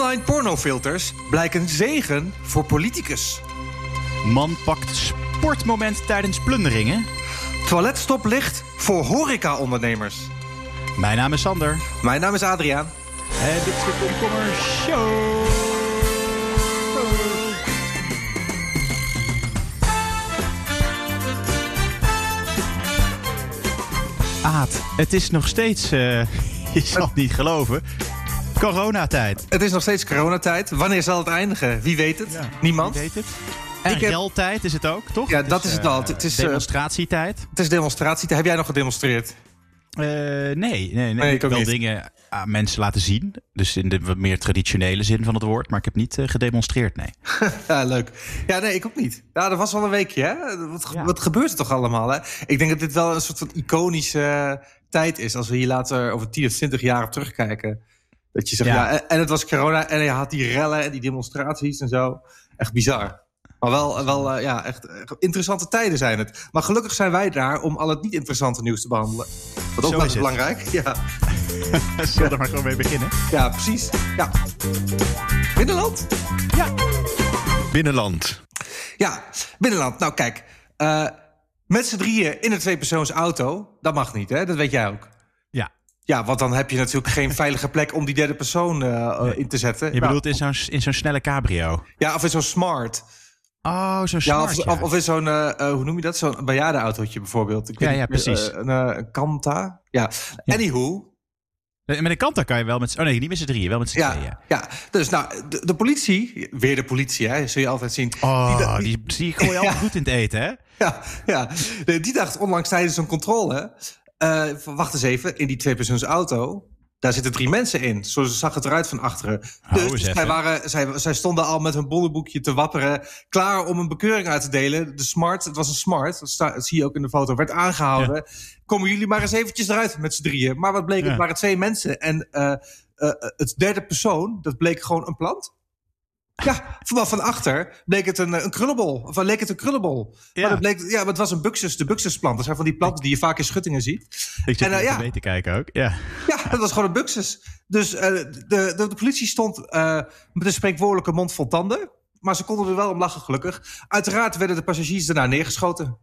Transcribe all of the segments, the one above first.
Online pornofilters blijken zegen voor politicus. Man pakt sportmoment tijdens plunderingen. Toiletstoplicht voor horeca-ondernemers. Mijn naam is Sander. Mijn naam is Adriaan. En dit is de Komkommer Show. Aad, het is nog steeds, eh, je zal het niet geloven, coronatijd. Het is nog steeds coronatijd. Wanneer zal het eindigen? Wie weet het? Niemand. Wie weet het? En Ik heb- is het ook, toch? Ja, dat is het eh, al. Het is, eh, demonstratietijd. Het is demonstratie. Heb jij nog gedemonstreerd? Eh, nee, nee, nee. Nee, ik heb wel niet. dingen aan mensen laten zien. Dus in de meer traditionele zin van het woord. Maar ik heb niet eh, gedemonstreerd, nee. Ja, leuk. Ja, nee, ik ook niet. Ja, dat was wel een weekje, hè? Wat, Ja. wat gebeurt er toch allemaal, hè? Ik denk dat dit wel een soort van iconische eh, tijd is. Als we hier later over 10 of 20 jaar op terugkijken. Dat je zegt, ja, Ja. en, en het was corona en je had die rellen en die demonstraties en zo. Echt bizar. Maar wel, wel eh, ja, echt eh, interessante tijden zijn het. Maar gelukkig zijn wij daar om al het niet interessante nieuws te behandelen. Wat ook wel is belangrijk. Ja, Zullen we er maar gewoon mee beginnen? ja precies. Ja. Binnenland? Binnenland. Ja, binnenland. Nou, kijk. eh, met z'n drieën in een tweepersoons auto. Dat mag niet, hè? Dat weet jij ook. Ja. Want dan heb je natuurlijk geen veilige plek om die derde persoon eh, eh, Nee. in te zetten. Je Nou, bedoelt in zo'n in zo'n snelle cabrio? Ja, of in zo'n smart. Oh, zo'n Ja, smart, of, ja. of, in zo'n, eh, hoe noem je dat? Zo'n bejaardenautootje bijvoorbeeld. Ik Ja, ja, precies. een, Kanta. Ja. Ja. Anywho. Met een kant kan je wel met... Oh nee, niet met z'n drieën, wel met z'n Ja, tweeën. ja, dus nou, de, de politie, weer de politie, hè, zul je altijd zien. Oh, Die- die, die, gooi je altijd goed in het eten, hè? Ja, ja. Die dacht onlangs tijdens een controle... eh, van, wacht eens even, in die tweepersoons auto... daar zitten drie mensen in. Zo zag het eruit van achteren. Hou Dus zij, waren, zij, zij stonden al met hun bollenboekje te wapperen... klaar om een bekeuring uit te delen. De smart, het was een smart, dat, sta- dat zie je ook in de foto... werd aangehouden. Komen jullie maar eens eventjes eruit met z'n drieën. Maar wat bleek, Ja. het waren twee mensen. En eh, het derde persoon, dat bleek gewoon een plant... Ja, van, van achter bleek het een, eh, een krullenbol. Of eh, leek het een krullenbol. Ja. Maar, dat bleek, ja, maar het was een buxus, de buxusplant. Dat zijn van die planten die je vaak in schuttingen ziet. Ik zit En, even ja. mee te kijken ook. Ja. Ja, dat was gewoon een buxus. Dus de, de, de politie stond met een spreekwoordelijke mond vol tanden. Maar ze konden er wel om lachen, gelukkig. Uiteraard werden de passagiers daarna neergeschoten.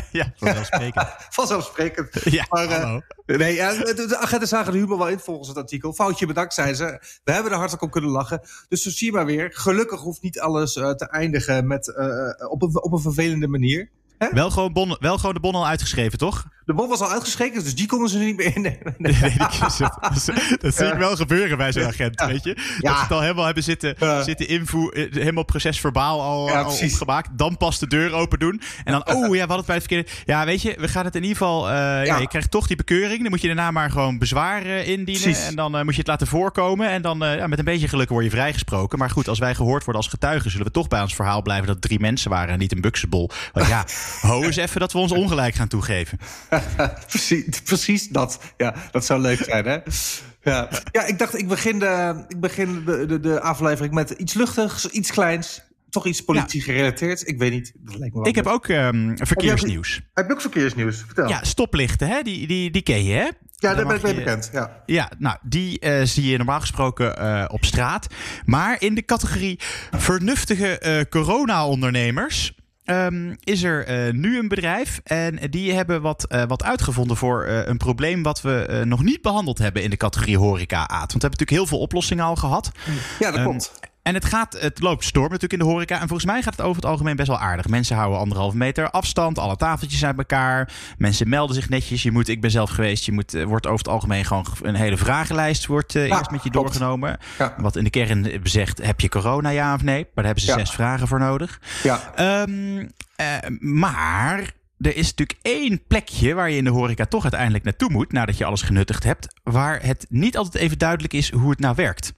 ja, vanzelfsprekend. Vanzelfsprekend. Ja, Maar, eh. Nee, ja, de, de agenten zagen de humor wel in volgens het artikel. Foutje bedankt, zeiden ze. We hebben er hartelijk om kunnen lachen. Dus zo zie je maar weer. Gelukkig hoeft niet alles eh, te eindigen met, eh, op, een, op een vervelende manier. Wel gewoon, bon, wel gewoon de bon al uitgeschreven, toch? De bom was al uitgeschreven, dus die konden ze niet meer innemen. Nee, dat, dat, dat zie ik wel gebeuren bij zo'n agent, weet je? Dat Ja. ze het al helemaal hebben zitten, zitten invoeren, eh, helemaal procesverbaal al, Ja, al opgemaakt. Dan pas de deur open doen. En dan, oh ja, we hadden het bij het verkeerde... Ja, weet je, we gaan het in ieder geval... eh, ja. je krijgt toch die bekeuring. Dan moet je daarna maar gewoon bezwaar eh, indienen. Precies. En dan moet je het laten voorkomen. En dan, met een beetje geluk word je vrijgesproken. Maar goed, als wij gehoord worden als getuigen... zullen we toch bij ons verhaal blijven dat drie mensen waren... en niet een buksebol. Want ja, ho eens even dat we ons ongelijk gaan toegeven. precies, precies dat. Ja, dat zou leuk zijn, hè? Ja, ja ik dacht, ik begin, de, ik begin de, de, de aflevering met iets luchtigs, iets kleins. Toch iets politie gerelateerd. Ik weet niet. Dat lijkt me wel Ik heb ook ehm, verkeersnieuws. Heb je ook verkeersnieuws? Vertel. Ja, stoplichten, hè? Die, die, die ken je, hè? ja Daar ben ik mee bekend. Ja. Ja, nou, die eh, zie je normaal gesproken eh, op straat. Maar in de categorie vernuftige eh, corona-ondernemers... ehm, is er eh, nu een bedrijf en die hebben wat, eh, wat uitgevonden voor eh, een probleem wat we nog niet behandeld hebben in de categorie horeca aad. Want we hebben natuurlijk heel veel oplossingen al gehad. ja, dat Ehm, klopt. En het, gaat, het loopt storm natuurlijk in de horeca. En volgens mij gaat het over het algemeen best wel aardig. Mensen houden anderhalve meter afstand. Alle tafeltjes uit elkaar. Mensen melden zich netjes. Je moet, ik ben zelf geweest. Je moet, eh, wordt over het algemeen gewoon een hele vragenlijst wordt, eh, Ja, eerst met je klopt. doorgenomen. Ja. Wat in de kern zegt, heb je corona ja of nee? Maar daar hebben ze Ja. zes vragen voor nodig. Ja. Ehm, eh, maar er is natuurlijk één plekje waar je in de horeca toch uiteindelijk naartoe moet. Nadat je alles genuttigd hebt. Waar het niet altijd even duidelijk is hoe het nou werkt.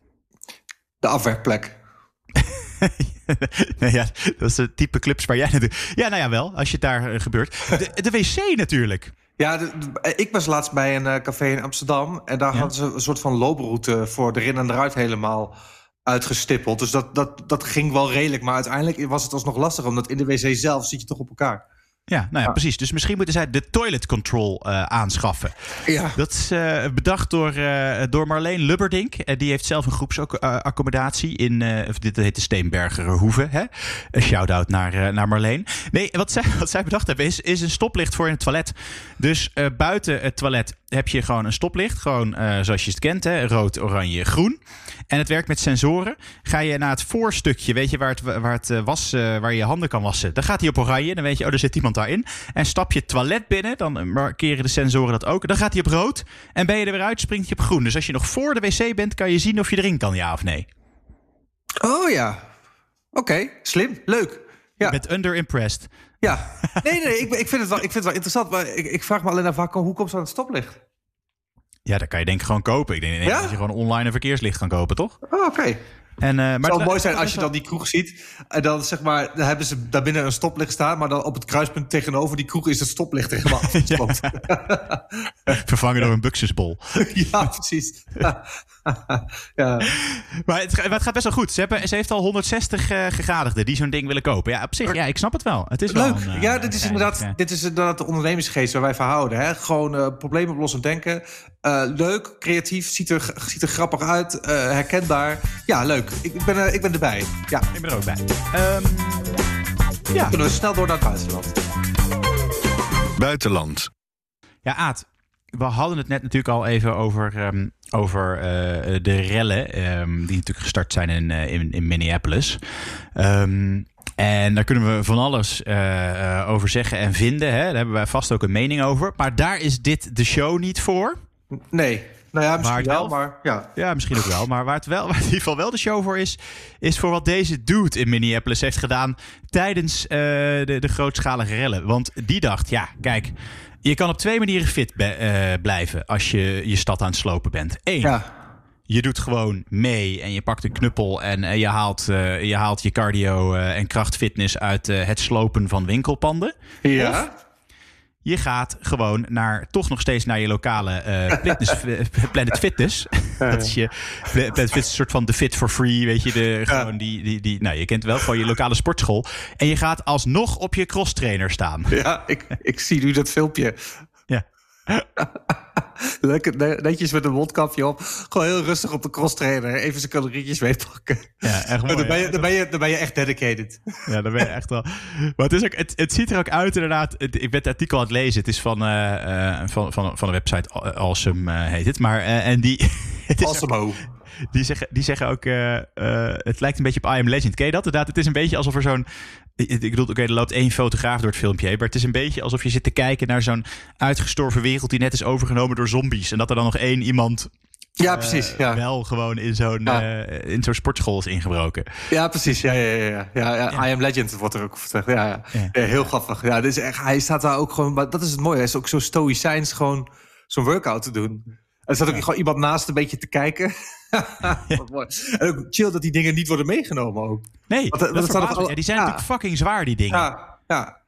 De afwerkplek. nee, ja, dat is het type clubs waar jij naartoe... Ja, nou ja, wel, als je het daar eh, gebeurt. De, de wc natuurlijk. Ja, de- de- ik was laatst bij een eh, café in Amsterdam. En daar Ja. hadden ze een soort van looproute voor de erin en eruit helemaal uitgestippeld. Dus dat, dat, dat ging wel redelijk. Maar uiteindelijk was het alsnog lastig. Omdat in de wc zelf zit je toch op elkaar. Ja, nou ja, precies. Dus misschien moeten zij de toilet control uh, aanschaffen. Ja. Dat is uh, bedacht door, uh, door Marleen Lubberdink. die heeft zelf een groepsaccommodatie in, dit heet de Steenberger Hoeve. Hè? Een shout-out naar, naar Marleen. Nee, wat zij, wat zij bedacht hebben is, is een stoplicht voor in het toilet. Dus buiten het toilet heb je gewoon een stoplicht. Gewoon zoals je het kent, hè? rood, oranje, groen. En het werkt met sensoren. Ga je naar het voorstukje, weet je waar het, waar het was, waar je je handen kan wassen. Dan gaat hij op oranje. Dan weet je, oh, er zit iemand daarin. En stap je het toilet binnen, dan markeren de sensoren dat ook. Dan gaat hij op rood. En ben je er weer uit, springt hij op groen. Dus als je nog voor de wc bent, kan je zien of je erin kan, ja of nee. Oh ja. Oké, slim. Leuk. Ja. Je bent under-impressed. Ja. Nee, nee, ik, ik, vind het wel, ik vind het wel interessant. Maar ik, ik vraag me alleen af, hoe komt zo aan het stoplicht? Ja, dat kan je denk ik gewoon kopen. Ik denk, denk dat je gewoon online een verkeerslicht kan kopen, toch? Oh, oké. En, uh, maar het zou mooi zijn als je dan die kroeg ziet. En dan zeg maar, dan hebben ze daar binnen een stoplicht staan. Maar dan op het kruispunt tegenover die kroeg is het stoplicht helemaal afgesloten. Vervangen door een buxusbol. ja, precies. ja. Maar het, het, gaat best wel goed. Ze, hebben, ze heeft al 160 uh, gegadigden die zo'n ding willen kopen. Ja, op zich, ja, ik snap het wel. Het is Leuk. Wel een, ja, dit is, inderdaad, dit is inderdaad de ondernemersgeest waar wij van houden. Hè? Gewoon uh, probleemoplossend denken. Leuk, creatief, ziet er, ziet er grappig uit, herkenbaar. Ja, leuk. Ik ben, ik ben erbij. Ja. Ik ben er ook bij. Um, ja. Kunnen we snel door naar het buitenland. Buitenland. Ja, Aad, we hadden het net natuurlijk al even over, um, over uh, de rellen. Um, die natuurlijk gestart zijn in, uh, in, in, Minneapolis. Um, en daar kunnen we van alles uh, over zeggen en vinden. Hè? Daar hebben wij vast ook een mening over. Maar daar is dit de show niet voor. Nee. Nou ja, misschien wel, wel, maar ja. Ja, misschien ook wel. Maar waar het, wel, waar in ieder geval wel de show voor is, is voor wat deze dude in Minneapolis heeft gedaan tijdens uh, de, de grootschalige rellen. Want die dacht, ja, kijk, je kan op twee manieren fit be, uh, blijven als je je stad aan het slopen bent. Eén, ja. je doet gewoon mee en je pakt een knuppel en uh, je, haalt, je haalt je cardio en krachtfitness uit het slopen van winkelpanden. Ja. Of, je gaat gewoon naar, toch nog steeds naar je lokale uh, fitness, Planet Fitness. dat is je Planet Fitness, een soort van de fit for free, weet je. De, gewoon die, die, die, nou, je kent wel gewoon je lokale sportschool. En je gaat alsnog op je cross trainer staan. Ja, ik, ik zie nu dat filmpje. Ja. Lekker netjes met een mondkapje op. Gewoon heel rustig op de cross trainer. Even zijn calorietjes meepakken. Ja, echt mooi. Dan ben, je, dan, ben je, dan ben je echt dedicated. Ja, dan ben je echt wel. Maar het, is ook, het, het ziet er ook uit inderdaad. Het, ik ben het artikel aan het lezen. Het is van, uh, van, van, van de website Awesome uh, heet het. Maar, en die... Het is awesome. Die zeggen, die zeggen ook, uh, uh, het lijkt een beetje op I Am Legend. Ken je dat? Inderdaad, het is een beetje alsof er zo'n... Ik bedoel, oké, okay, er loopt één fotograaf door het filmpje. Maar het is een beetje alsof je zit te kijken naar zo'n uitgestorven wereld... die net is overgenomen door zombies. En dat er dan nog één iemand... Ja, precies. Ja. Wel gewoon in zo'n ja. uh, in zo'n sportschool is ingebroken. Ja, precies. Ja, ja, ja, ja. ja, ja. I Am Legend wordt er ook ja. ja. heel grappig. Ja, dus echt, hij staat daar ook gewoon... Maar dat is het mooie. Hij is ook zo stoïcijns gewoon zo'n workout te doen. Er staat ook gewoon iemand naast een beetje te kijken. Wat mooi. En ook chill dat die dingen niet worden meegenomen ook. Nee, want, dat dat al... ja, die zijn natuurlijk fucking zwaar, die dingen. Ja, ja.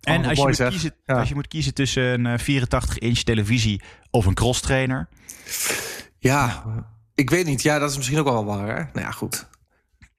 En als je, moet kiezen, als je moet kiezen tussen een 84-inch televisie of een crosstrainer. Ja, ik weet niet. Ja, dat is misschien ook wel waar. Hè? Nou ja, goed.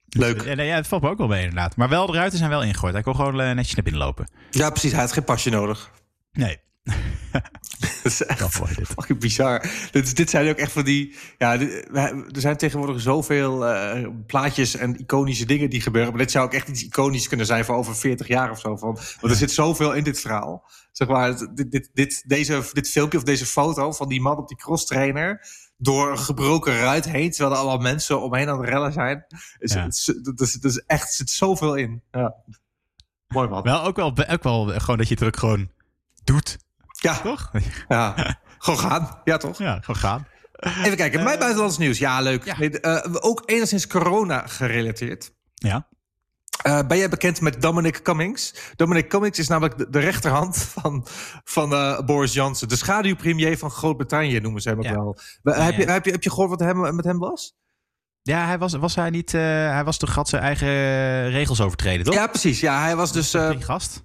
Leuk. Ja, nee, ja, het valt me ook wel mee inderdaad. Maar wel, de ruiten zijn wel ingegooid. Hij kon gewoon netjes naar binnen lopen. Ja, precies. Hij had geen pasje nodig. Nee. dat is echt fucking bizar. Dit, dit zijn ook echt van die... Ja, er zijn tegenwoordig zoveel uh, plaatjes en iconische dingen die gebeuren. Maar dit zou ook echt iets iconisch kunnen zijn voor over 40 jaar of zo. Van, want er zit zoveel in dit verhaal. Zeg maar, dit, dit, dit, deze, dit filmpje of deze foto van die man op die cross trainer door een gebroken ruit heen, terwijl er allemaal mensen omheen aan het rellen zijn. Is, ja. het, is, is echt, zit zoveel in. Ja. Mooi man. Wel ook, wel ook wel gewoon dat je het ook gewoon doet. Ja. Toch? Ja. gewoon gaan. Ja, toch? Ja, gewoon gaan. Even kijken. Mijn buitenlands nieuws. Ja, leuk. Ja. Uh, ook enigszins corona gerelateerd. Ja. Uh, ben jij bekend met Dominic Cummings? Dominic Cummings is namelijk de, de rechterhand van, van uh, Boris Johnson. De schaduwpremier van Groot-Brittannië noemen ze hem ook ja. wel. Ja, heb, je, heb, je, heb je gehoord wat hem, met hem was? Ja, hij was, was hij niet. Uh, hij was toch had zijn eigen regels overtreden, toch? Ja, precies. Ja, hij was dus. Uh, gast.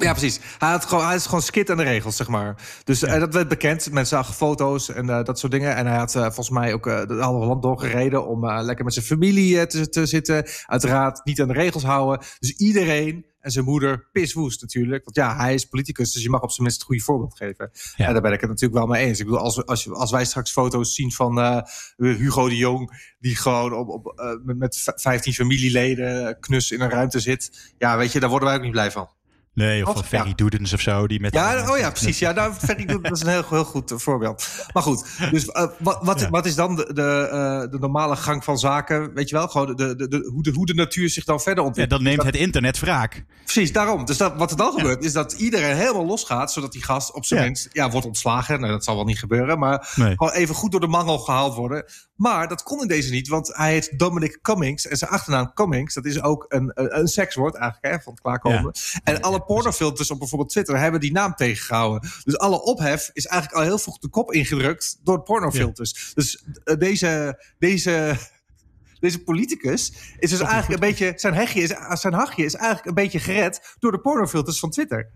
Ja, precies. Hij, had gewoon, hij is gewoon skit aan de regels, zeg maar. Dus ja. dat werd bekend. Mensen zagen foto's en uh, dat soort dingen. En hij had uh, volgens mij ook uh, het halve land doorgereden... om lekker met zijn familie te, te zitten. Uiteraard niet aan de regels houden. Dus iedereen en zijn moeder piswoest natuurlijk. Want ja, hij is politicus, dus je mag op zijn minst het goede voorbeeld geven. Ja. En daar ben ik het natuurlijk wel mee eens. Ik bedoel, als, als, als wij straks foto's zien van Hugo de Jong... die gewoon op, op, met 15 familieleden knus in een ruimte zit... ja, weet je, daar worden wij ook niet blij van. Nee, of van Ferry ja. Doedens of zo. Die met ja, oh ja, precies. Ja, nou, Ferry Doedens is een heel, heel goed voorbeeld. Maar goed, dus uh, wat, wat, ja. wat, is dan de, de, uh, de, normale gang van zaken? Weet je wel, gewoon de, de, de, hoe, de, hoe de natuur zich dan verder ontwikkelt. Ja, dan neemt het internet wraak. Precies, daarom. Dus dat, wat er dan gebeurt, is dat iedereen helemaal losgaat, zodat die gast op zijn minst ja, wordt ontslagen. Nou, dat zal wel niet gebeuren, maar nee. gewoon even goed door de mangel gehaald worden. Maar dat kon in deze niet, want hij heet Dominic Cummings. En zijn achternaam Cummings, dat is ook een, een, een sekswoord eigenlijk, hè, van het klaarkomen. En alle pornofilters op bijvoorbeeld Twitter hebben die naam tegengehouden. Dus alle ophef is eigenlijk al heel vroeg de kop ingedrukt door pornofilters. Ja. Dus uh, deze, deze, deze politicus is dus eigenlijk een beetje. Zijn, hegje is, zijn hachje is eigenlijk een beetje gered door de pornofilters van Twitter.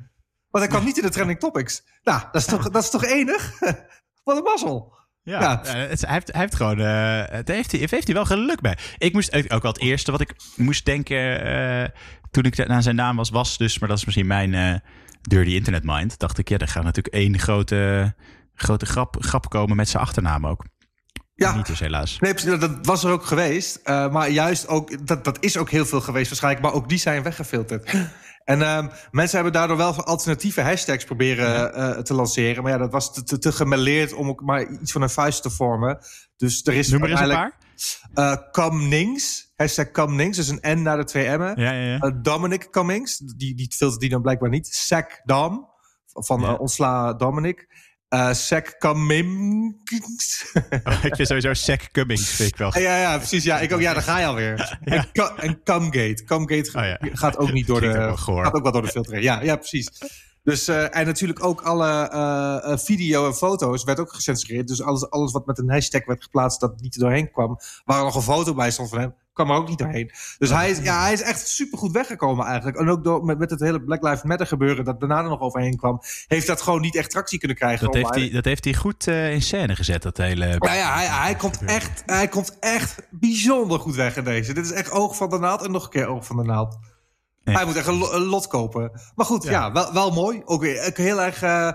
Want hij kwam niet in de trending topics. Nou, dat is toch, dat is toch enig? Wat een mazzel. Ja, ja. Uh, het, hij, heeft, hij heeft gewoon. Uh, het heeft, hij, heeft hij wel geluk bij. Ik moest ook al het eerste wat ik moest denken. Uh, toen ik naar zijn naam was, was dus. Maar dat is misschien mijn dirty internet mind. Dacht ik, ja, er gaat natuurlijk één grote, grote grap, grap komen met zijn achternaam ook. Ja, niet dus helaas. Nee, dat was er ook geweest. maar juist ook, dat, dat is ook heel veel geweest waarschijnlijk. Maar ook die zijn weggefilterd. En uh, mensen hebben daardoor wel alternatieve hashtags proberen ja. uh, te lanceren. Maar ja, dat was te, te, om ook maar iets van een vuist te vormen. Dus er is Noem er eens een paar. Uh, Cummings, hashtag Cummings, dus een N naar de twee M'en. Ja, ja, ja. Dominic Cummings, die, die filtert die dan blijkbaar niet. Sack Dom, van ontsla Dominic. Uh, Sec Cummings. Oh, ik vind sowieso Sec Cummings, vind ik wel. Ja, ja, precies. Ja, ik ook, ja daar ga je alweer. Ja. En, en Cumgate. Cumgate oh, ja. gaat ook niet door de... Gaat ook wel door de filter. Ja, ja, precies. Dus, uh, en natuurlijk ook alle uh, video en foto's werd ook gecensureerd. Dus alles, alles wat met een hashtag werd geplaatst dat niet er doorheen kwam, waar nog een foto bij stond van hem, kwam er ook niet doorheen. Dus hij is, ja, hij is echt supergoed weggekomen eigenlijk. En ook door, met, met het hele Black Lives Matter gebeuren dat daarna er nog overheen kwam, heeft dat gewoon niet echt tractie kunnen krijgen. Dat, heeft hij, dat heeft hij goed uh, in scène gezet, dat hele... Nou ja, hij, hij, komt echt, hij komt echt bijzonder goed weg in deze. Dit is echt oog van de naald en nog een keer oog van de naald. Nee. Hij moet echt een, een, lot kopen. Maar goed, ja, ja wel, wel mooi. Ook weer heel erg, uh,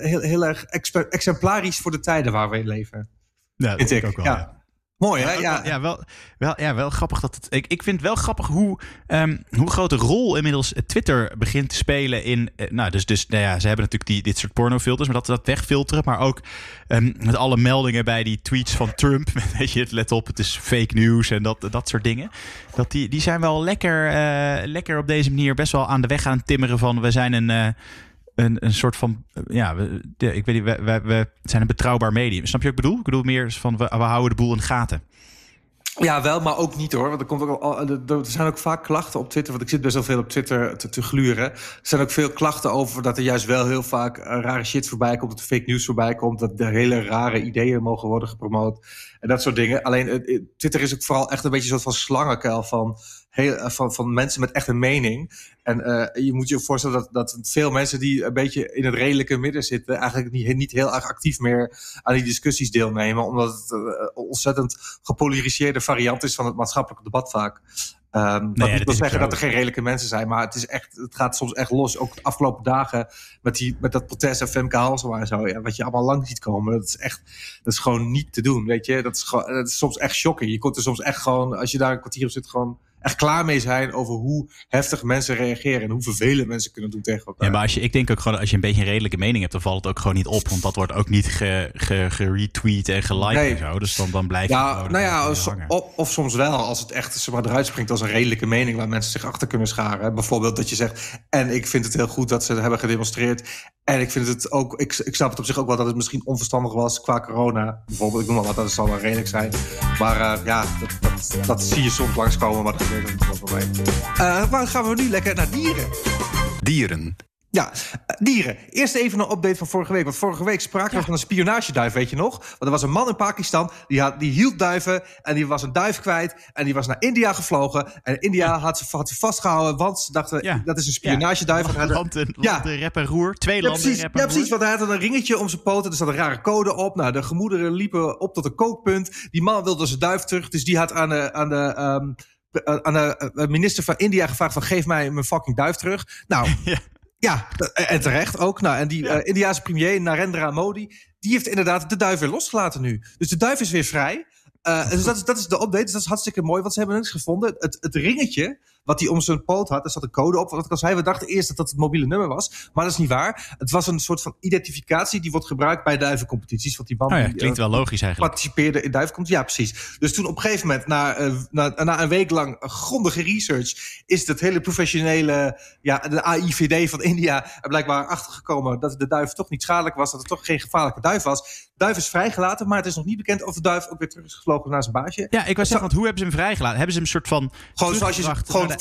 heel, heel erg exemplarisch voor de tijden waar we in leven. Ja, dat ik ook wel. Ja. ja. Mooi, hè? Ja, ja, wel, wel, ja, wel grappig dat het. Ik, ik vind wel grappig hoe, um, hoe grote rol inmiddels Twitter begint te spelen in. Uh, nou, dus, dus nou ja, ze hebben natuurlijk die, dit soort pornofilters, maar dat dat wegfilteren. Maar ook um, met alle meldingen bij die tweets van Trump. Weet je, let op, het is fake news en dat, dat soort dingen. Dat die, die zijn wel lekker, uh, lekker op deze manier best wel aan de weg aan timmeren van. We zijn een. Uh, een, soort van, ja, we, de, ik weet niet, we, zijn een betrouwbaar medium. Snap je wat ik bedoel? Ik bedoel meer van, we, we houden de boel in gaten. Ja, wel, maar ook niet hoor. Want er, komt ook al, er zijn ook vaak klachten op Twitter. Want ik zit best wel veel op Twitter te, te gluren. Er zijn ook veel klachten over dat er juist wel heel vaak rare shit voorbij komt. Dat fake news voorbij komt. Dat er hele rare ideeën mogen worden gepromoot. En dat soort dingen. Alleen Twitter is ook vooral echt een beetje een soort van slangenkuil van, heel, van, van mensen met echt een mening. En uh, je moet je voorstellen dat, dat veel mensen die een beetje in het redelijke midden zitten, eigenlijk niet, niet heel erg actief meer aan die discussies deelnemen. Omdat het uh, ontzettend gepolariseerde variant is van het maatschappelijke debat vaak. Um, nee, dat wil zeggen dat er geen redelijke mensen zijn, maar het, is echt, het gaat soms echt los. Ook de afgelopen dagen met, die, met dat protest en Femke Halsema en zo. Ja, wat je allemaal lang ziet komen, dat is echt dat is gewoon niet te doen. Weet je, dat is, gewoon, dat is soms echt shocking. Je komt er soms echt gewoon, als je daar een kwartier op zit, gewoon echt klaar mee zijn over hoe heftig mensen reageren en hoe vervelend mensen kunnen doen tegen elkaar. Ja, maar als je, ik denk ook gewoon, als je een beetje een redelijke mening hebt, dan valt het ook gewoon niet op. Want dat wordt ook niet geretweet ge, ge en geliked nee. en zo. Dus dan, dan blijf je ja, gewoon Nou ja, of, of, soms wel, als het echt zeg maar, eruit springt als een redelijke mening waar mensen zich achter kunnen scharen. Bijvoorbeeld dat je zegt, en ik vind het heel goed dat ze hebben gedemonstreerd. En ik vind het ook, ik, ik snap het op zich ook wel dat het misschien onverstandig was qua corona. Bijvoorbeeld, ik noem maar wat, dat zal wel redelijk zijn. Maar uh, ja, dat, dat, dat, zie je soms langskomen, maar dat gebeurt niet bij. Uh, maar gaan we nu lekker naar dieren. Dieren. Ja, dieren. Eerst even een update van vorige week. Want vorige week spraken we van een spionageduif, weet je nog? Want er was een man in Pakistan, die, had, die hield duiven... en die was een duif kwijt en die was naar India gevlogen. En India had, ze, had ze vastgehouden, want ze dachten... dat is een spionageduif. Ja. Land, en, ja. rep en roer. Twee landen precies, Ja, precies, want hij had een ringetje om zijn poten. Er zat een rare code op. Nou, de gemoederen liepen op tot een kookpunt. Die man wilde zijn duif terug, dus die had aan de... Aan de um, aan de minister van India gevraagd van geef mij mijn fucking duif terug. Nou, ja. Ja, en terecht ook. Nou, en die ja. uh, Indiaanse premier Narendra Modi, die heeft inderdaad de duif weer losgelaten nu. Dus de duif is weer vrij. Uh, dus dat is, dat is de update. Dus dat is hartstikke mooi, want ze hebben niks gevonden. Het, het ringetje wat hij om zijn poot had. Er zat een code op. Wat ik al zei, we dachten eerst dat dat het mobiele nummer was. Maar dat is niet waar. Het was een soort van identificatie die wordt gebruikt bij duivencompetities. Want die man oh ja, klinkt wel logisch eigenlijk. participeerde in duivencompetities. Ja, precies. Dus toen op een gegeven moment, na, uh, na, na, een week lang grondige research, is het hele professionele, ja, de AIVD van India er blijkbaar achtergekomen dat de duif toch niet schadelijk was. Dat het toch geen gevaarlijke duif was. Duif is vrijgelaten, maar het is nog niet bekend of de duif ook weer terug is gevlogen naar zijn baasje. Ja, ik was zeggen, want hoe hebben ze hem vrijgelaten? Hebben ze hem een soort van. Gewoon zoals je gewoon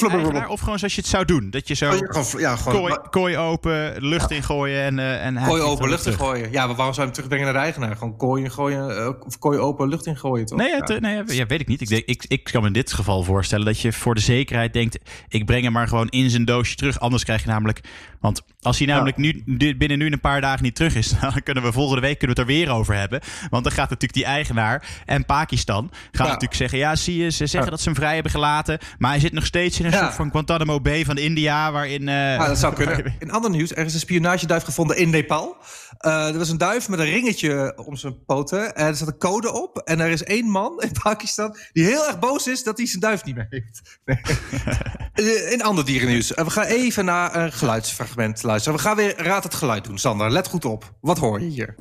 of gewoon zoals je het zou doen. Dat je zo oh, ja, gewoon, kooi, kooi, open, lucht ja. ingooien en, uh, en Kooi open, lucht ingooien. Ja, maar waarom zou je hem terugbrengen naar de eigenaar? Gewoon kooi ingooien, uh, of kooi open, lucht ingooien, toch? Nee, ja. nee ja, weet ik niet. Ik, denk, ik, ik kan me in dit geval voorstellen dat je voor de zekerheid denkt... ik breng hem maar gewoon in zijn doosje terug. Anders krijg je namelijk... Want als hij namelijk nu, binnen nu een paar dagen niet terug is... dan kunnen we volgende week kunnen we het er weer over hebben. Want dan gaat natuurlijk die eigenaar en Pakistan... gaan natuurlijk zeggen... ja, zie je, ze zeggen dat ze hem vrij hebben gelaten... maar hij zit nog steeds in een soort van Guantanamo Bay van India, waarin... Uh, dat zou kunnen. In ander nieuws, er is een spionageduif gevonden in Nepal. Uh, er was een duif met een ringetje om zijn poten. En er zat een code op. En er is één man in Pakistan die heel erg boos is dat hij zijn duif niet meer heeft. Nee. in ander dierennieuws. Uh, we gaan even naar een geluidsfragment luisteren. We gaan weer Raad het Geluid doen. Sander, let goed op. Wat hoor je hier?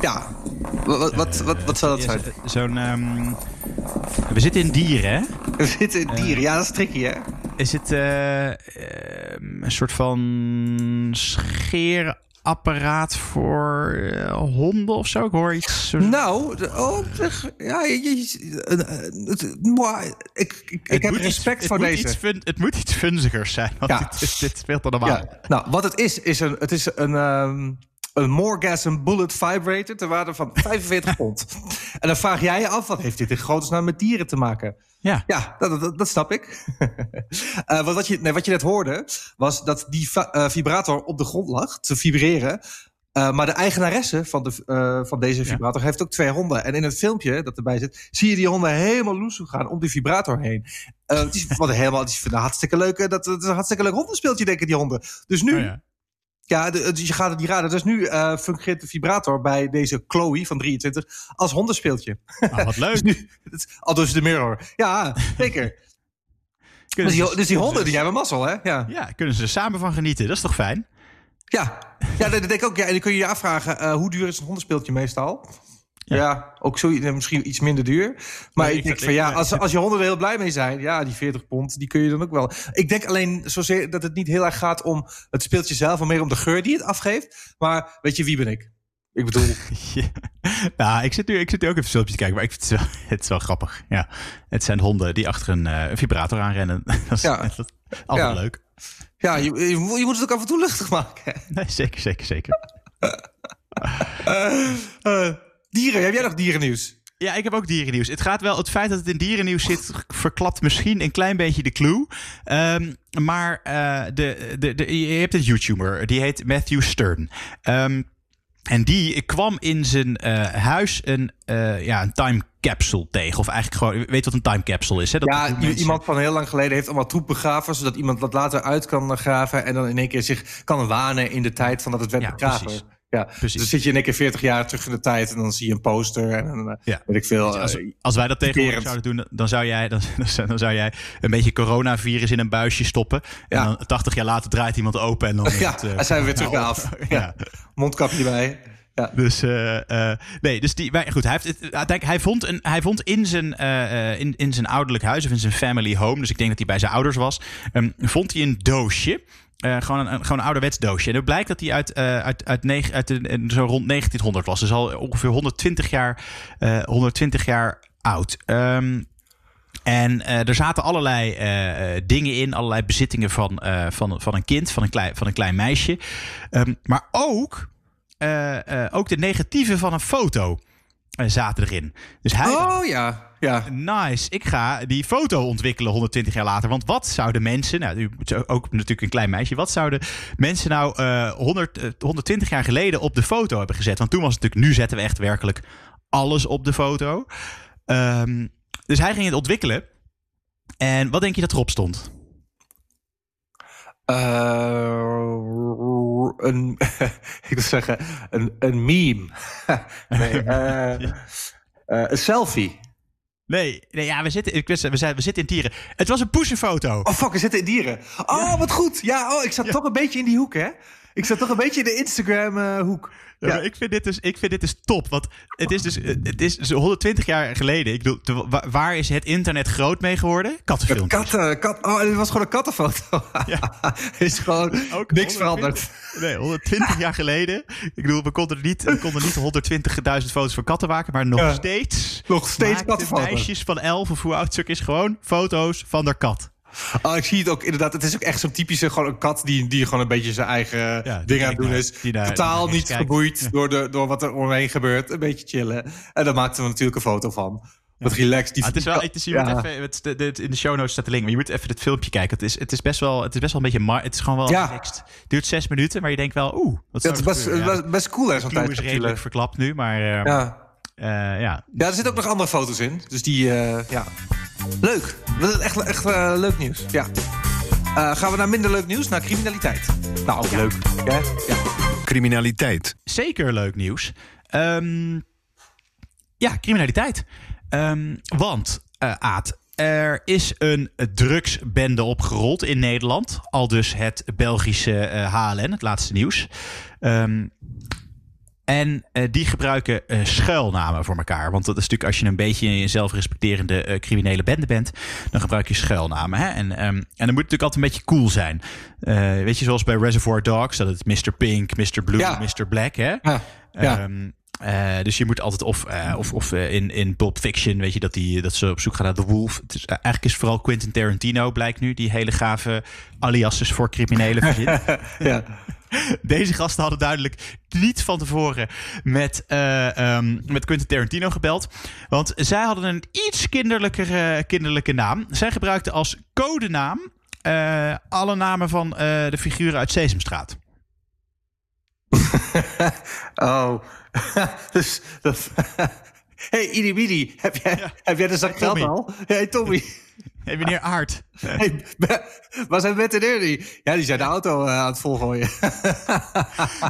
Ja, wat, wat, wat, wat zou dat zijn? Zo'n. Um, we zitten in dieren, hè? We zitten in dieren, ja, dat is tricky, hè? Is het uh, een soort van scheerapparaat voor uh, honden of zo? Ik hoor iets. Nou, oh, ja, je, je, het, ik, ik, ik heb respect iets, voor het deze. Moet fun, het moet iets funzigers zijn, want ja. dit, dit speelt er normaal. Ja. Nou, wat het is, is een, het is een. Um, een Morgasm Bullet Vibrator ter waarde van 45 pond. En dan vraag jij je af, wat heeft dit in godesnaam met dieren te maken? Ja, ja dat, dat, dat snap ik. uh, wat, je, nee, wat je net hoorde, was dat die uh, vibrator op de grond lag te vibreren. Uh, maar de eigenaresse van, de, uh, van deze vibrator ja. heeft ook twee honden. En in het filmpje dat erbij zit, zie je die honden helemaal loes gaan om die vibrator heen. Uh, het is wat helemaal, die vinden hartstikke leuk. Dat, dat is een hartstikke leuk hondenspeeltje, denken die honden. Dus nu, oh ja. Ja, dus je gaat het niet raden. Dus nu uh, fungeert de vibrator bij deze Chloe van 23 als hondenspeeltje. Oh, wat leuk. dus nu, al dus de mirror. Ja, zeker. dus, die, dus die honden, die hebben mazzel, hè? Ja. ja, kunnen ze er samen van genieten. Dat is toch fijn? Ja, ja dat denk ik ook. Ja, en dan kun je je afvragen, uh, hoe duur is een hondenspeeltje meestal? Ja, ja ook zo, misschien iets minder duur. Maar nee, ik denk van ja, als, als je honden er heel blij mee zijn, ja, die 40 pond, die kun je dan ook wel. Ik denk alleen zozeer dat het niet heel erg gaat om het speeltje zelf, maar meer om de geur die het afgeeft. Maar weet je, wie ben ik? Ik bedoel. ja. Nou, ik zit, nu, ik zit nu ook even filmpje te kijken, maar ik vind het wel, het is wel grappig. Ja, het zijn honden die achter een, uh, een vibrator aanrennen. dat is, ja. dat is altijd ja. leuk. Ja, je, je, je, moet het ook af en toe luchtig maken. Nee, zeker, zeker, zeker. uh, uh. Dieren, heb jij nog dierennieuws? Ja, ik heb ook dierennieuws. Het gaat wel, het feit dat het in dierennieuws zit, verklapt misschien een klein beetje de clue. Um, maar uh, de, de, de, je hebt een YouTuber, die heet Matthew Stern. Um, en die kwam in zijn uh, huis een, uh, ja, een time capsule tegen. Of eigenlijk gewoon, weet wat een time capsule is? Hè? Dat ja, mensen... iemand van heel lang geleden heeft allemaal troep begraven... zodat iemand dat later uit kan graven... en dan in één keer zich kan wanen in de tijd van dat het werd ja, begraven. Precies. Ja, Precies. Dus dan zit je in één keer 40 jaar terug in de tijd en dan zie je een poster en dan ja. weet ik veel. Als, als wij dat tegenwoordig zouden doen, dan zou, jij, dan, dan zou jij een beetje coronavirus in een buisje stoppen. En ja. dan 80 jaar later draait iemand open en dan... Ja, het, uh, zijn we weer terug af. Ja. Mondkapje bij. Ja. Dus, uh, uh, nee, dus die, maar goed, hij, heeft het, hij, vond een, hij vond in zijn, in, in zijn ouderlijk huis of in zijn family home, dus ik denk dat hij bij zijn ouders was, um, vond hij een doosje. Gewoon, een, gewoon een ouderwets doosje. En het blijkt dat hij uit, uh, uit, uit, uit zo rond 1900 was. Dus al ongeveer 120 jaar, uh, 120 jaar oud. Um, En er zaten allerlei dingen in, allerlei bezittingen van, van, van een kind, van een klein, van een klein meisje. Um, maar ook, ook de negatieven van een foto zaten erin. Dus hij oh ja, ja. Nice, ik ga die foto ontwikkelen 120 jaar later. Want wat zouden mensen, nou, ook natuurlijk een klein meisje, wat zouden mensen nou 100, 120 jaar geleden op de foto hebben gezet? Want toen was het natuurlijk, nu zetten we echt werkelijk alles op de foto. Um, dus hij ging het ontwikkelen. En wat denk je dat erop stond? Uh, een, ik wil zeggen, een, een meme. nee, uh, uh, een selfie. Nee, nee ja, we zitten, ik wist, we, zijn, we zitten in dieren. Het was een poesenfoto. Oh fuck, we zitten in dieren. Oh, ja. wat goed. Ja, oh, ik zat ja. toch een beetje in die hoek, hè? Ik zat toch een beetje in de Instagram-hoek. Ja, ik, vind dit dus, ik vind dit dus top. Want het is dus het is dus 120 jaar geleden. Ik bedoel, waar is het internet groot mee geworden? Kattenfilmpjes. Katten, kat, oh, het was gewoon een kattenfoto. Ja. is gewoon Ook niks 120, veranderd. Nee, 120 jaar geleden. Ik bedoel, we konden niet, we konden niet 120.000 foto's van katten maken. Maar nog ja. steeds. Nog steeds kattenfoto's. meisjes van 11 of hoe oud is gewoon foto's van haar kat. Oh, ik zie het ook inderdaad. Het is ook echt zo'n typische gewoon een kat die, die gewoon een beetje zijn eigen ja, ding aan het doen is. Totaal niet geboeid door, de, door wat er omheen gebeurt. Een beetje chillen. En daar maakten we natuurlijk een foto van. Wat relaxed. Die ah, het is wel, het is, je ja. moet even, het, de, de, in de show notes staat de link, maar je moet even het filmpje kijken. Het is, het is best wel, het is best wel een beetje, het is gewoon wel ja. relaxed. Het duurt zes minuten, maar je denkt wel, oeh, wat ja, het is best, best, best, cool hè, zo'n tijd. is redelijk verklapt nu, maar uh, ja. Uh, ja. ja, er zitten ook nog andere foto's in. Dus die, uh, ja. Leuk. Echt, echt uh, leuk nieuws. Ja. Uh, gaan we naar minder leuk nieuws, naar criminaliteit. Nou, ook ja. leuk. Ja? ja. Criminaliteit. Zeker leuk nieuws. Um, ja, criminaliteit. Um, want, uh, Aad, er is een drugsbende opgerold in Nederland. Al dus het Belgische uh, HLN, het laatste nieuws. Um, en uh, die gebruiken uh, schuilnamen voor elkaar. Want dat is natuurlijk als je een beetje een zelfrespecterende uh, criminele bende bent, dan gebruik je schuilnamen. Hè? En, um, en dan moet het natuurlijk altijd een beetje cool zijn. weet je, zoals bij Reservoir Dogs, dat het Mr. Pink, Mr. Blue, ja. Mr. Black. Hè? Ja. ja. Um, uh, dus je moet altijd of, uh, of, of uh, in, in Pulp Fiction, weet je, dat, die, dat ze op zoek gaan naar The Wolf. Het is, eigenlijk is vooral Quentin Tarantino, blijkt nu, die hele gave aliases voor criminelen verzint. ja. Deze gasten hadden duidelijk niet van tevoren met, um, met Quentin Tarantino gebeld. Want zij hadden een iets kinderlijke, kinderlijke naam. Zij gebruikten als codenaam alle namen van de figuren uit Sesamstraat. oh, dus dat. hey, Idi heb jij, ja. heb jij de zak al? Hey, Tommy. Hey, meneer Aard. Hey, waar zijn Bert en Ernie? Ja, die zijn de auto uh, aan het volgooien.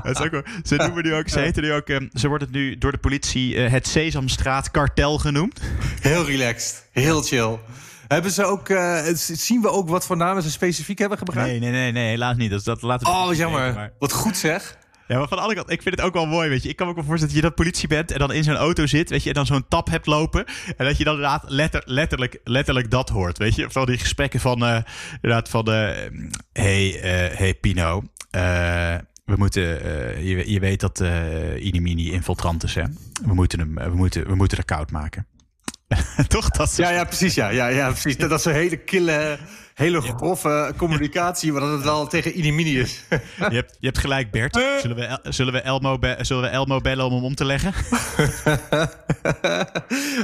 dat is ook wel, ze noemen nu ook, ze heten nu ook, um, ze wordt het nu door de politie uh, het Sesamstraat kartel genoemd. Heel relaxed, heel chill. Hebben ze ook, uh, zien we ook wat voor namen ze specifiek hebben gebruikt? Nee, nee, nee, nee helaas niet. Dat, dat laten we oh, jammer. maar... Wat goed zeg. Ja, maar van andere kant, ik vind het ook wel mooi, weet je. Ik kan me ook wel voorstellen dat je dat politie bent en dan in zo'n auto zit, weet je, en dan zo'n tap hebt lopen. En dat je dan inderdaad letter, letterlijk, letterlijk dat hoort, weet je. Van die gesprekken van, uh, inderdaad, van, uh, hey, uh, hey Pino, we moeten, je, je weet dat Inimini infiltrant is, hè. We moeten hem, we moeten, we moeten er koud maken. Toch? Dat ja, ja, precies, ja. ja, ja precies. Dat is een hele kille hele grove communicatie, maar dat het wel tegen Inimini is. je, hebt, je hebt gelijk, Bert. Zullen we, zullen we, Elmo, zullen we Elmo bellen om hem om te leggen?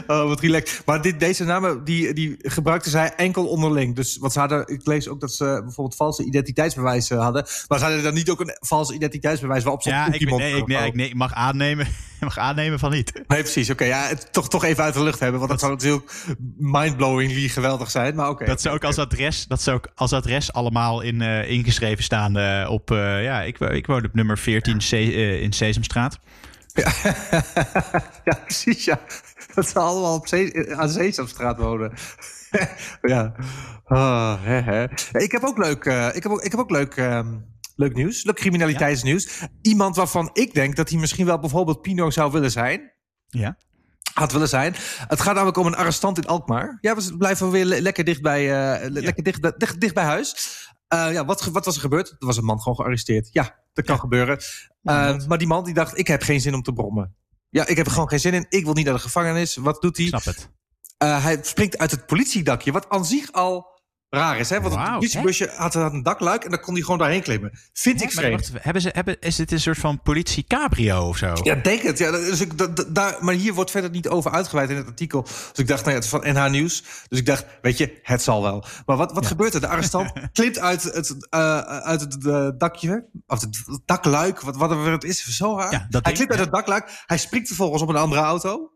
oh, wat relaxed. Maar dit, deze namen die, die gebruikten zij enkel onderling. Dus wat ze hadden, ik lees ook dat ze bijvoorbeeld valse identiteitsbewijzen hadden. Maar ze hadden dan niet ook een valse identiteitsbewijs waarop ze ja, ik, nee, ik, nee, ik, nee, mag aannemen mag aannemen van niet. Nee, precies. Oké, ja, het, toch, toch even uit de lucht hebben. Want dat, zou natuurlijk mindblowingly geweldig zijn. Maar oké. dat zou ook als adres, dat zou ook als adres allemaal in, uh, ingeschreven staan uh, op. Uh, ja, ik, ik woon op nummer 14 C, in Sesamstraat. Ja. ja, precies. Ja. Dat ze allemaal op aan Sesamstraat wonen. ja. Oh, hè. Ik heb ook leuk. ik, heb ook, ik heb ook leuk. Um, Leuk nieuws. Leuk criminaliteitsnieuws. Iemand waarvan ik denk dat hij misschien wel bijvoorbeeld Pino zou willen zijn. Ja. Had willen zijn. Het gaat namelijk om een arrestant in Alkmaar. Ja, we blijven weer lekker dicht bij, uh, lekker dicht, dicht, dicht bij huis. Uh, ja, wat, wat was er gebeurd? Er was een man gewoon gearresteerd. Ja, dat kan gebeuren. Uh, maar die man die dacht, ik heb geen zin om te brommen. Ja, ik heb er gewoon geen zin in. Ik wil niet naar de gevangenis. Wat doet hij? snap het. Hij springt uit het politiedakje, wat aan zich al raar is. Hè? Want Wauw, het politiebusje had, had een daklluik en dan kon hij gewoon daarheen klimmen. Vind ik vreemd. hebben ze, hebben, is dit een soort van politie cabrio of zo? Ja, denk het. Ja, dus ik, da- da- daar, maar hier wordt verder niet over uitgeweid in het artikel. Dus ik dacht, nou ja, het is van NH Nieuws. Dus ik dacht, weet je, het zal wel. Maar wat, wat gebeurt er? De arrestant klimt uit het, eh, uit het eh, dakje, of het dakluik, wat, wat het is, zo raar. Ja, hij klimt uit het dakluik, hij springt vervolgens op een andere auto,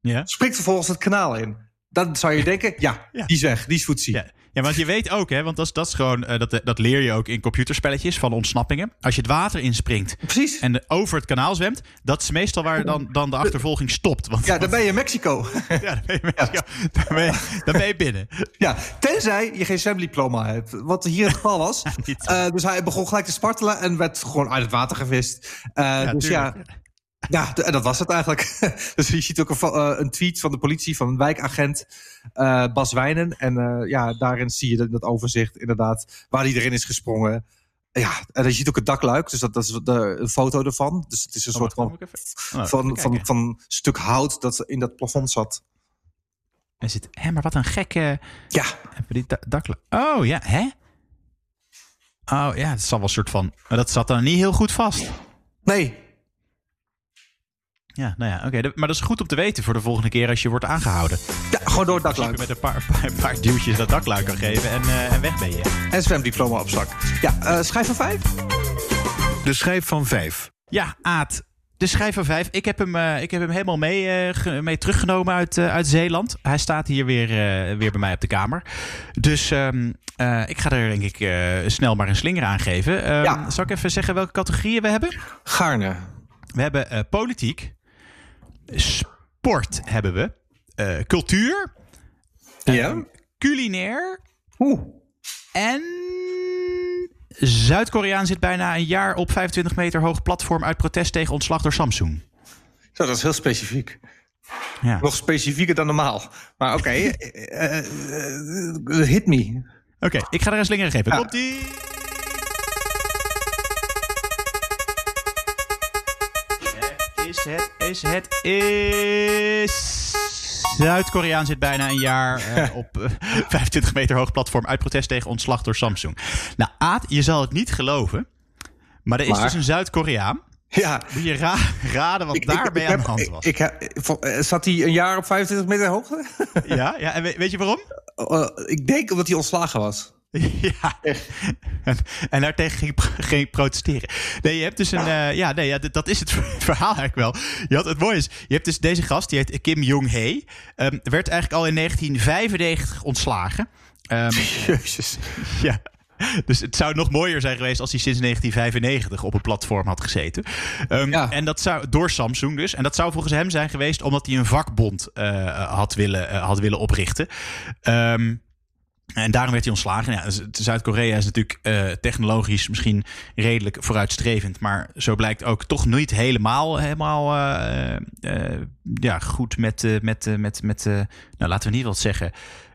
Ja. springt vervolgens het kanaal in. Dan zou je denken, ja, Ja. die is weg, die is voetzie. Ja. ja, want je weet ook, hè, want dat is, dat is gewoon, eh, dat, dat leer je ook in computerspelletjes van ontsnappingen. Als je het water inspringt Precies. en over het kanaal zwemt, dat is meestal waar dan, dan de achtervolging stopt. Want, Ja, dan ben je in Mexico. ja, dan, ben je, ja, dan, ben je, dan ben je binnen. Ja, tenzij je geen zwemdiploma hebt. Wat hier het geval was. Eh, dus hij begon gelijk te spartelen en werd gewoon uit het water gevist. Eh, dus tuurlijk. ja, d- en dat was het eigenlijk. dus je ziet ook een, eh, een tweet van de politie, van een wijkagent eh, Bas Wijnen. En eh, ja, daarin zie je dat, dat overzicht inderdaad, waar hij erin is gesprongen. Ja, en je ziet ook het dakluik, dus dat, dat is de, een foto ervan. Dus het is een Oh, soort van, oh, van, van, van stuk hout dat in dat plafond zat. Er zit, hè, maar wat een gekke... Ja, Hebben die da- dakla- Oh, ja, hè? Oh, ja, het zal wel een soort van... Maar dat zat dan niet heel goed vast. nee, Ja, nou ja, oké. Maar dat is goed om te weten voor de volgende keer als je wordt aangehouden. ja, gewoon door het Als je dakluik. met een paar, paar, paar duwtjes dat dakluik kan geven en, eh, en weg ben je. En zwemdiploma op zak. Ja, eh schijf van vijf? De schijf van vijf. Ja, Aad. De schijf van vijf. Ik heb hem, eh, ik heb hem helemaal mee, eh, ge- mee teruggenomen uit, eh, uit Zeeland. Hij staat hier weer, eh, weer bij mij op de kamer. Dus ehm, eh, ik ga er denk ik eh, snel maar een slinger aan geven. Ehm, Ja. Zal ik even zeggen welke categorieën we hebben? Gaarne. We hebben eh, politiek. Sport hebben we. eh, cultuur. Ja? Culinair. Oeh. En Zuid-Koreaan zit bijna een jaar op 25 meter hoog platform uit protest tegen ontslag door Samsung. Zo, dat is heel specifiek. Ja. Nog specifieker dan normaal. Maar oké, eh, eh, eh, hit me. Oké, ik ga er een slinger geven. Ja. Het, is het, is... Zuid-Koreaan zit bijna een jaar eh, op eh, 25 meter hoog platform uit protest tegen ontslag door Samsung. Nou, Aad, je zal het niet geloven, maar er is Maar? dus een Zuid-Koreaan. Ja. Moet je ra- raden wat daarmee aan heb- de hand ik- was? Ik, vo- eh, zat hij een jaar op 25 meter hoogte? ja, ja, en weet, weet je waarom? Eh, ik denk omdat hij ontslagen was. Ja, en, en daartegen ging, ging protesteren. Nee, je hebt dus een. eh, ja, nee, ja, dat is het verhaal eigenlijk wel. Je had, het mooie is, je hebt dus deze gast, die heet Kim Jong-hee. Ehm, werd eigenlijk al in 1995 ontslagen. Ehm, Jezus. ja. Dus het zou nog mooier zijn geweest als hij sinds 1995 op een platform had gezeten. Ehm, Ja. En dat zou door Samsung dus. En dat zou volgens hem zijn geweest omdat hij een vakbond eh, had, willen, eh, had willen oprichten. Ehm, en daarom werd hij ontslagen. Ja, Zuid-Korea is natuurlijk eh, technologisch misschien redelijk vooruitstrevend. Maar zo blijkt ook toch niet helemaal, helemaal eh, eh, ja, goed met, met, met, met nou, laten we niet wat zeggen.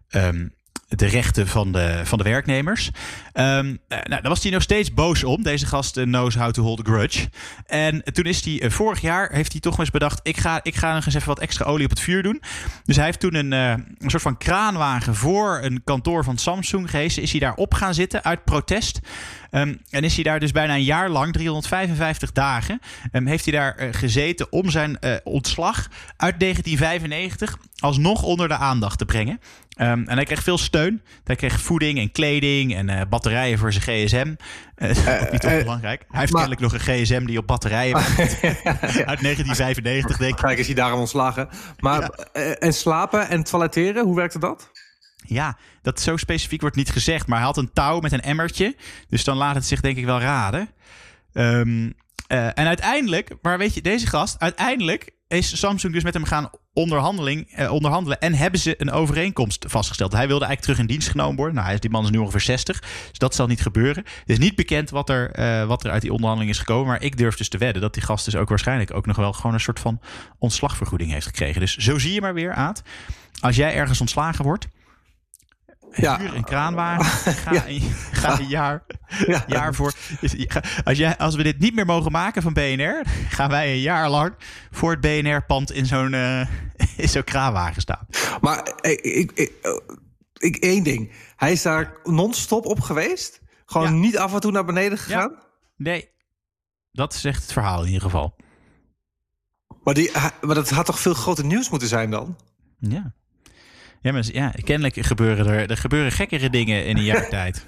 ehm, de rechten van de, van de werknemers. Ehm, eh, nou, daar was hij nog steeds boos om. Deze gast eh, knows how to hold a grudge. En toen is hij, eh, vorig jaar heeft hij toch eens bedacht... ik ga, ik ga nog eens even wat extra olie op het vuur doen. Dus hij heeft toen een, eh, een soort van kraanwagen voor een kantoor van Samsung gehezen. Is hij daar op gaan zitten uit protest. Ehm, en is hij daar dus bijna een jaar lang, 355 dagen... ehm, heeft hij daar gezeten om zijn ontslag uit 1995... alsnog onder de aandacht te brengen. Ehm, en hij kreeg veel steun. Hij kreeg voeding en kleding en eh, batterijen voor zijn gsm. Eh, ook niet eh, onbelangrijk. Hij heeft maar- kennelijk nog een gsm die op batterijen werkt. Uit 1995, denk ik. Kijk, is hij daarom ontslagen. Maar, en slapen en toiletteren, hoe werkte dat? Ja, dat zo specifiek wordt niet gezegd. Maar hij had een touw met een emmertje. Dus dan laat het zich denk ik wel raden. Ehm, eh, en uiteindelijk, maar weet je, deze gast, uiteindelijk is Samsung dus met hem gaan onderhandeling, eh, onderhandelen. En hebben ze een overeenkomst vastgesteld. Hij wilde eigenlijk terug in dienst genomen worden. Nou, hij is, die man is nu ongeveer 60. Dus dat zal niet gebeuren. Het is niet bekend wat er, eh, wat er uit die onderhandeling is gekomen. Maar ik durf dus te wedden dat die gast dus ook waarschijnlijk ook nog wel gewoon een soort van ontslagvergoeding heeft gekregen. Dus zo zie je maar weer, Aad. Als jij ergens ontslagen wordt, Ja. huur een kraanwagen. Ga, Ja. een, ga een jaar, Ja. jaar voor. is- Als, jij, als we dit niet meer mogen maken van BNR, gaan wij een jaar lang voor het BNR-pand in zo'n eh, in zo'n kraanwagen staan. Maar ik, ik, ik, ik, één ding. Hij is daar non-stop op geweest? Gewoon niet af en toe naar beneden gegaan? Nee, dat zegt het verhaal in ieder geval. Maar, die, maar dat had toch veel groter nieuws moeten zijn dan? Ja. Ja, maar ja, kennelijk gebeuren er, er gebeuren gekkere dingen in een jaar tijd.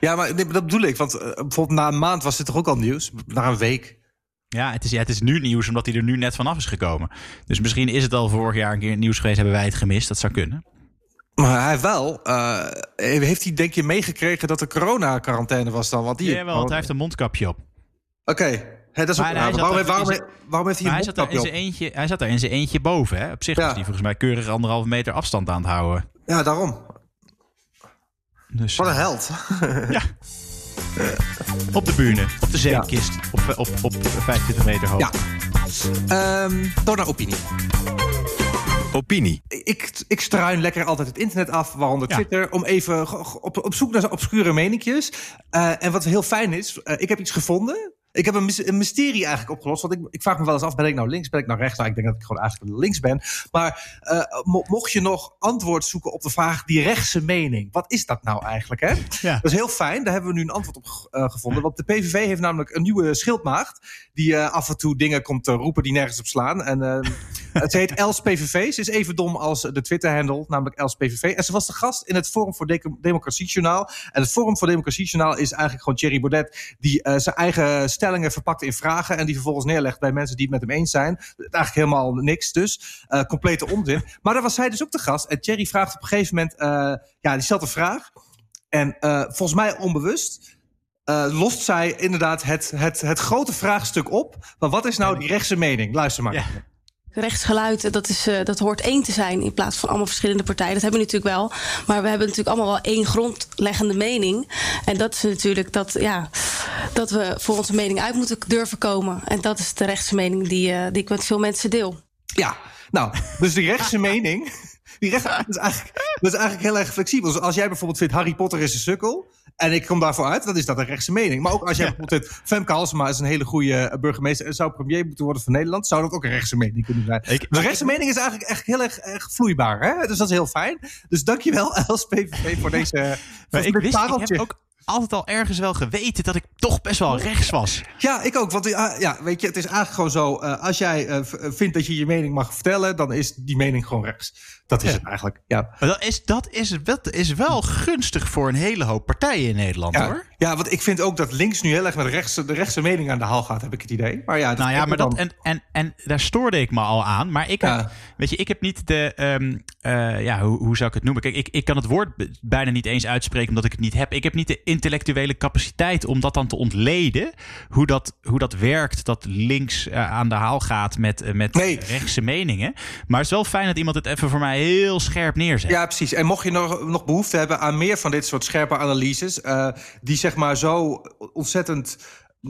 Ja, maar nee, dat bedoel ik. Want eh, bijvoorbeeld na een maand was dit toch ook al nieuws? Na een week. Ja het, is, ja, het is nu nieuws omdat hij er nu net vanaf is gekomen. Dus misschien is het al vorig jaar een keer nieuws geweest, hebben wij het gemist. Dat zou kunnen. Maar hij wel... eh, heeft hij denk je meegekregen dat er corona-quarantaine was dan? Want die, Ja, wel, want hij heeft een mondkapje op. Oké, Hè, dat is ook Maar hij raar. zat Waarom, er- waarom, heeft hij een hij zat, er in zijn op? eentje, hij zat er in zijn eentje boven. Hè? Op zich Ja. was hij volgens mij keurig anderhalve meter afstand aan het houden. Ja, daarom. Dus Wat een held. ja. op de bühne, op de zeepkist, op, op, op 25 meter hoog. Ja. Ehm door naar opinie. Opinie. Ik, ik struin lekker altijd het internet af, waaronder Ja. Twitter, om even op, op zoek naar obscure meninkjes. Eh, en wat heel fijn is, eh, ik heb iets gevonden. Ik heb een, mys- een mysterie eigenlijk opgelost. Want ik, ik vraag me wel eens af, ben ik nou links, ben ik nou rechts? Nou, ik denk dat ik gewoon eigenlijk links ben. Maar eh, mo- mocht je nog antwoord zoeken op de vraag, die rechtse mening. Wat is dat nou eigenlijk, hè? Ja. Dat is heel fijn, daar hebben we nu een antwoord op eh, gevonden. Want de PVV heeft namelijk een nieuwe schildmaagd. Die eh, af en toe dingen komt te roepen die nergens op slaan. En het heet Els PVV. Ze is even dom als de Twitter-handle, namelijk Els PVV. En ze was de gast in het Forum voor Deco- Democratie Journaal. En het Forum voor Democratie Journaal is eigenlijk gewoon Thierry Baudet... die eh, zijn eigen stellingen verpakt in vragen... en die vervolgens neerlegt bij mensen die het met hem eens zijn. Eigenlijk helemaal niks dus. Eh, complete onzin. Maar daar was zij dus ook de gast. En Thierry vraagt op een gegeven moment... eh, ja, die stelt een vraag. En volgens mij onbewust... lost zij inderdaad het, het, het grote vraagstuk op. Maar wat is nou die rechtse mening? Luister maar. Ja. Rechtsgeluid, dat, is, eh, dat hoort één te zijn in plaats van allemaal verschillende partijen. Dat hebben we natuurlijk wel. Maar we hebben natuurlijk allemaal wel één grondleggende mening. En dat is natuurlijk dat, ja, dat we voor onze mening uit moeten durven komen. En dat is de rechtse mening die, eh, die ik met veel mensen deel. Ja, nou, dus die rechtse mening. Die recht, dat, is eigenlijk, dat is eigenlijk heel erg flexibel. Dus als jij bijvoorbeeld vindt Harry Potter is een sukkel. En ik kom daarvoor uit, dan is dat een rechtse mening. Maar ook als jij bijvoorbeeld vindt Femke Halsema is een hele goede eh, burgemeester. en zou premier moeten worden van Nederland. Zou dat ook een rechtse mening kunnen zijn. Ik- de rechtse mening is eigenlijk echt heel erg, erg vloeibaar. Hè? Dus dat is heel fijn. Dus dankjewel Els PVV voor deze. Maar ik wist, ik heb ook altijd al ergens wel geweten dat ik toch best wel rechts was. Ja, ik ook. Want uh, ja, weet je, het is eigenlijk gewoon zo. Uh, als jij uh, vindt dat je je mening mag vertellen, dan is die mening gewoon rechts. Dat is Ja. het eigenlijk. Ja. Maar dat is, dat, is, dat is wel gunstig voor een hele hoop partijen in Nederland Ja. hoor. Ja, want ik vind ook dat links nu heel erg met de rechtse, de rechtse mening aan de haal gaat, heb ik het idee. Maar ja, dat Nou ja, heb maar dat, en, en, en daar stoorde ik me al aan. Maar ik heb, Ja. weet je, ik heb niet de, ehm, eh, ja, hoe, hoe zou ik het noemen? Kijk, ik, ik kan het woord bijna niet eens uitspreken omdat ik het niet heb. Ik heb niet de intellectuele capaciteit om dat dan te ontleden. Hoe dat, hoe dat werkt, dat links eh, aan de haal gaat met, eh, met Nee. rechtse meningen. Maar het is wel fijn dat iemand het even voor mij heel scherp neerzet. Ja, precies. En mocht je nog, nog behoefte hebben aan meer van dit soort scherpe analyses, die zeg maar zo ontzettend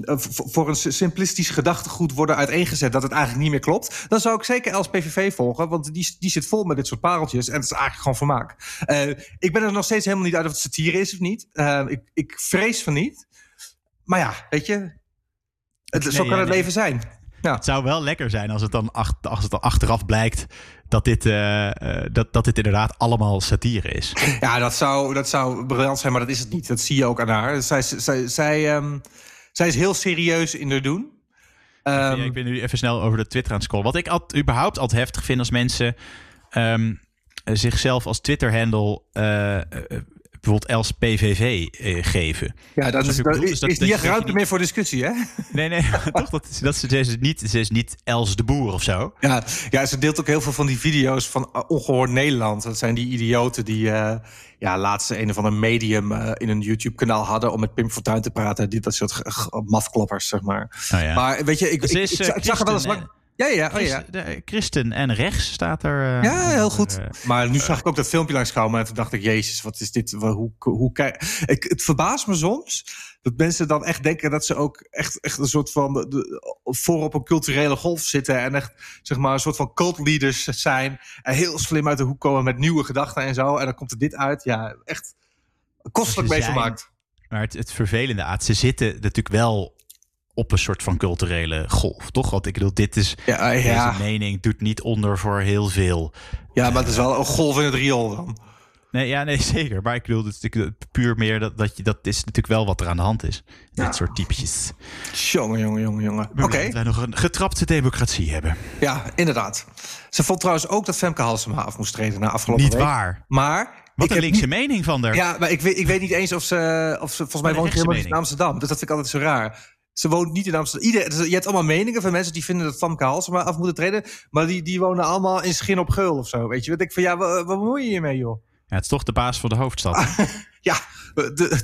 eh, voor een simplistisch gedachtegoed worden uiteengezet dat het eigenlijk niet meer klopt, dan zou ik zeker Els PVV volgen, want die, die zit vol met dit soort pareltjes en het is eigenlijk gewoon vermaak. Eh, ik ben er nog steeds helemaal niet uit of het satire is of niet. Eh, ik, ik vrees van niet. Maar ja, weet je, het, zo Nee, kan ja, het nee. leven zijn. Ja. Het zou wel lekker zijn als het dan, ach- als het dan achteraf blijkt dat dit, eh, eh, dat, dat dit inderdaad allemaal satire is. Ja, dat zou, dat zou briljant zijn, maar dat is het niet. Dat zie je ook aan haar. Zij, zij, zij, ehm, zij is heel serieus in haar doen. Ehm, Ja, ik ben nu even snel over de Twitter aan het scrollen. Wat ik al, überhaupt altijd heftig vind als mensen ehm, eh, zichzelf als Twitter-handle bijvoorbeeld Els PVV eh, geven. ja, dat is, dat is, dat- is niet echt ruimte meer voor discussie, hè? Nee, nee, toch? Dat, dat ze, ze, niet, ze is niet Els de Boer of zo. Ja, ja, ze deelt ook heel veel van die video's van uh, Ongehoord Nederland. Dat zijn die idioten die uh, ja, laatst een of ander medium uh, in een YouTube-kanaal hadden... om met Pim Fortuyn te praten. Die, dat soort mafkloppers, zeg maar. Oh, ja. Maar weet je, ik, ik, is, ik, eh, ik zag er wel eens lang... Ja, ja, oh, ja. de- Christen en rechts staat er. eh, Ja, heel goed. eh, Maar nu zag ik ook dat filmpje langskomen en toen dacht ik, jezus, wat is dit? Hoe, hoe, kijk, ik, het verbaast me soms dat mensen dan echt denken dat ze ook echt, echt een soort van de, de- voor op een culturele golf zitten en echt zeg maar een soort van cult leaders zijn en heel slim uit de hoek komen met nieuwe gedachten en zo. En dan komt er dit uit. Ja, echt kostelijk Ze mee zijn- vermaakt. Maar het, het vervelende, Aad, ze zitten natuurlijk wel op een soort van culturele golf, toch? Want ik bedoel, dit is Ja, ja. deze mening doet niet onder voor heel veel. ja, maar het is wel een golf in het riool dan. Nee, ja, nee, zeker. Maar ik bedoel, het is natuurlijk puur meer dat, dat je dat is natuurlijk wel wat er aan de hand is. Dit soort typetjes. Jongen, jongen, jongen, jongen. Oké. Dat wij nog een getrapte democratie hebben. ja, inderdaad. Ze vond trouwens ook dat Femke Halsema af moest treden na afgelopen Niet week. waar. Maar... Wat ik een linkse niet- mening van haar. Ja, maar ik weet, ik weet niet eens of ze... Of ze volgens mij woont helemaal niet in Amsterdam. Dus dat vind ik altijd zo raar. Ze woont niet in Amsterdam. Ieder, je hebt allemaal meningen van mensen die vinden dat Famke Halsema af moeten treden. Maar die, die wonen allemaal in Schin op Geul of zo. Weet je, wat ik van ja, wat, wat bemoei je je mee, joh? Ja, het is toch de baas van de hoofdstad. Ja,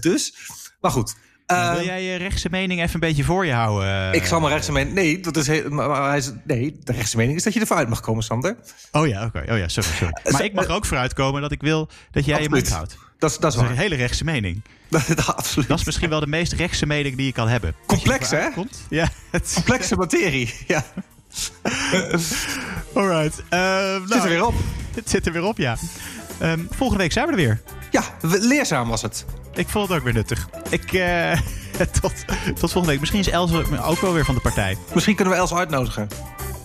dus. Maar goed. Wil Eh, jij je rechtse mening even een beetje voor je houden? eh? ik zal mijn rechtse mening. Nee, dat is heel, maar, maar hij is, nee, de rechtse mening is dat je ervoor uit mag komen, Sander. Oh ja, oké. Oh ja, sorry, sorry. Maar ik mag er ook vooruitkomen dat ik wil dat jij je mond houdt. Dat, is- dat is is een waar. hele rechtse mening. Dat, absoluut. Dat is misschien wel de meest rechtse mening die je kan hebben. Complex, hè? Ja. Het is- complexe materie. Ja, Alright. Eh, nou, zit er weer op. Het zit er weer op, ja. Ehm, volgende week zijn we er weer. Ja, leerzaam was het. Ik vond het ook weer nuttig. Ik, eh, tot, tot volgende week. Misschien is Else ook wel weer van de partij. Misschien kunnen we Els uitnodigen.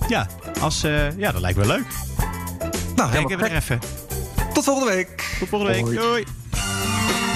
Ja, als, eh, ja dat lijkt me leuk. Nou, Kijken helemaal we er even. Tot volgende week. Tot volgende week. Hoi. Doei. Música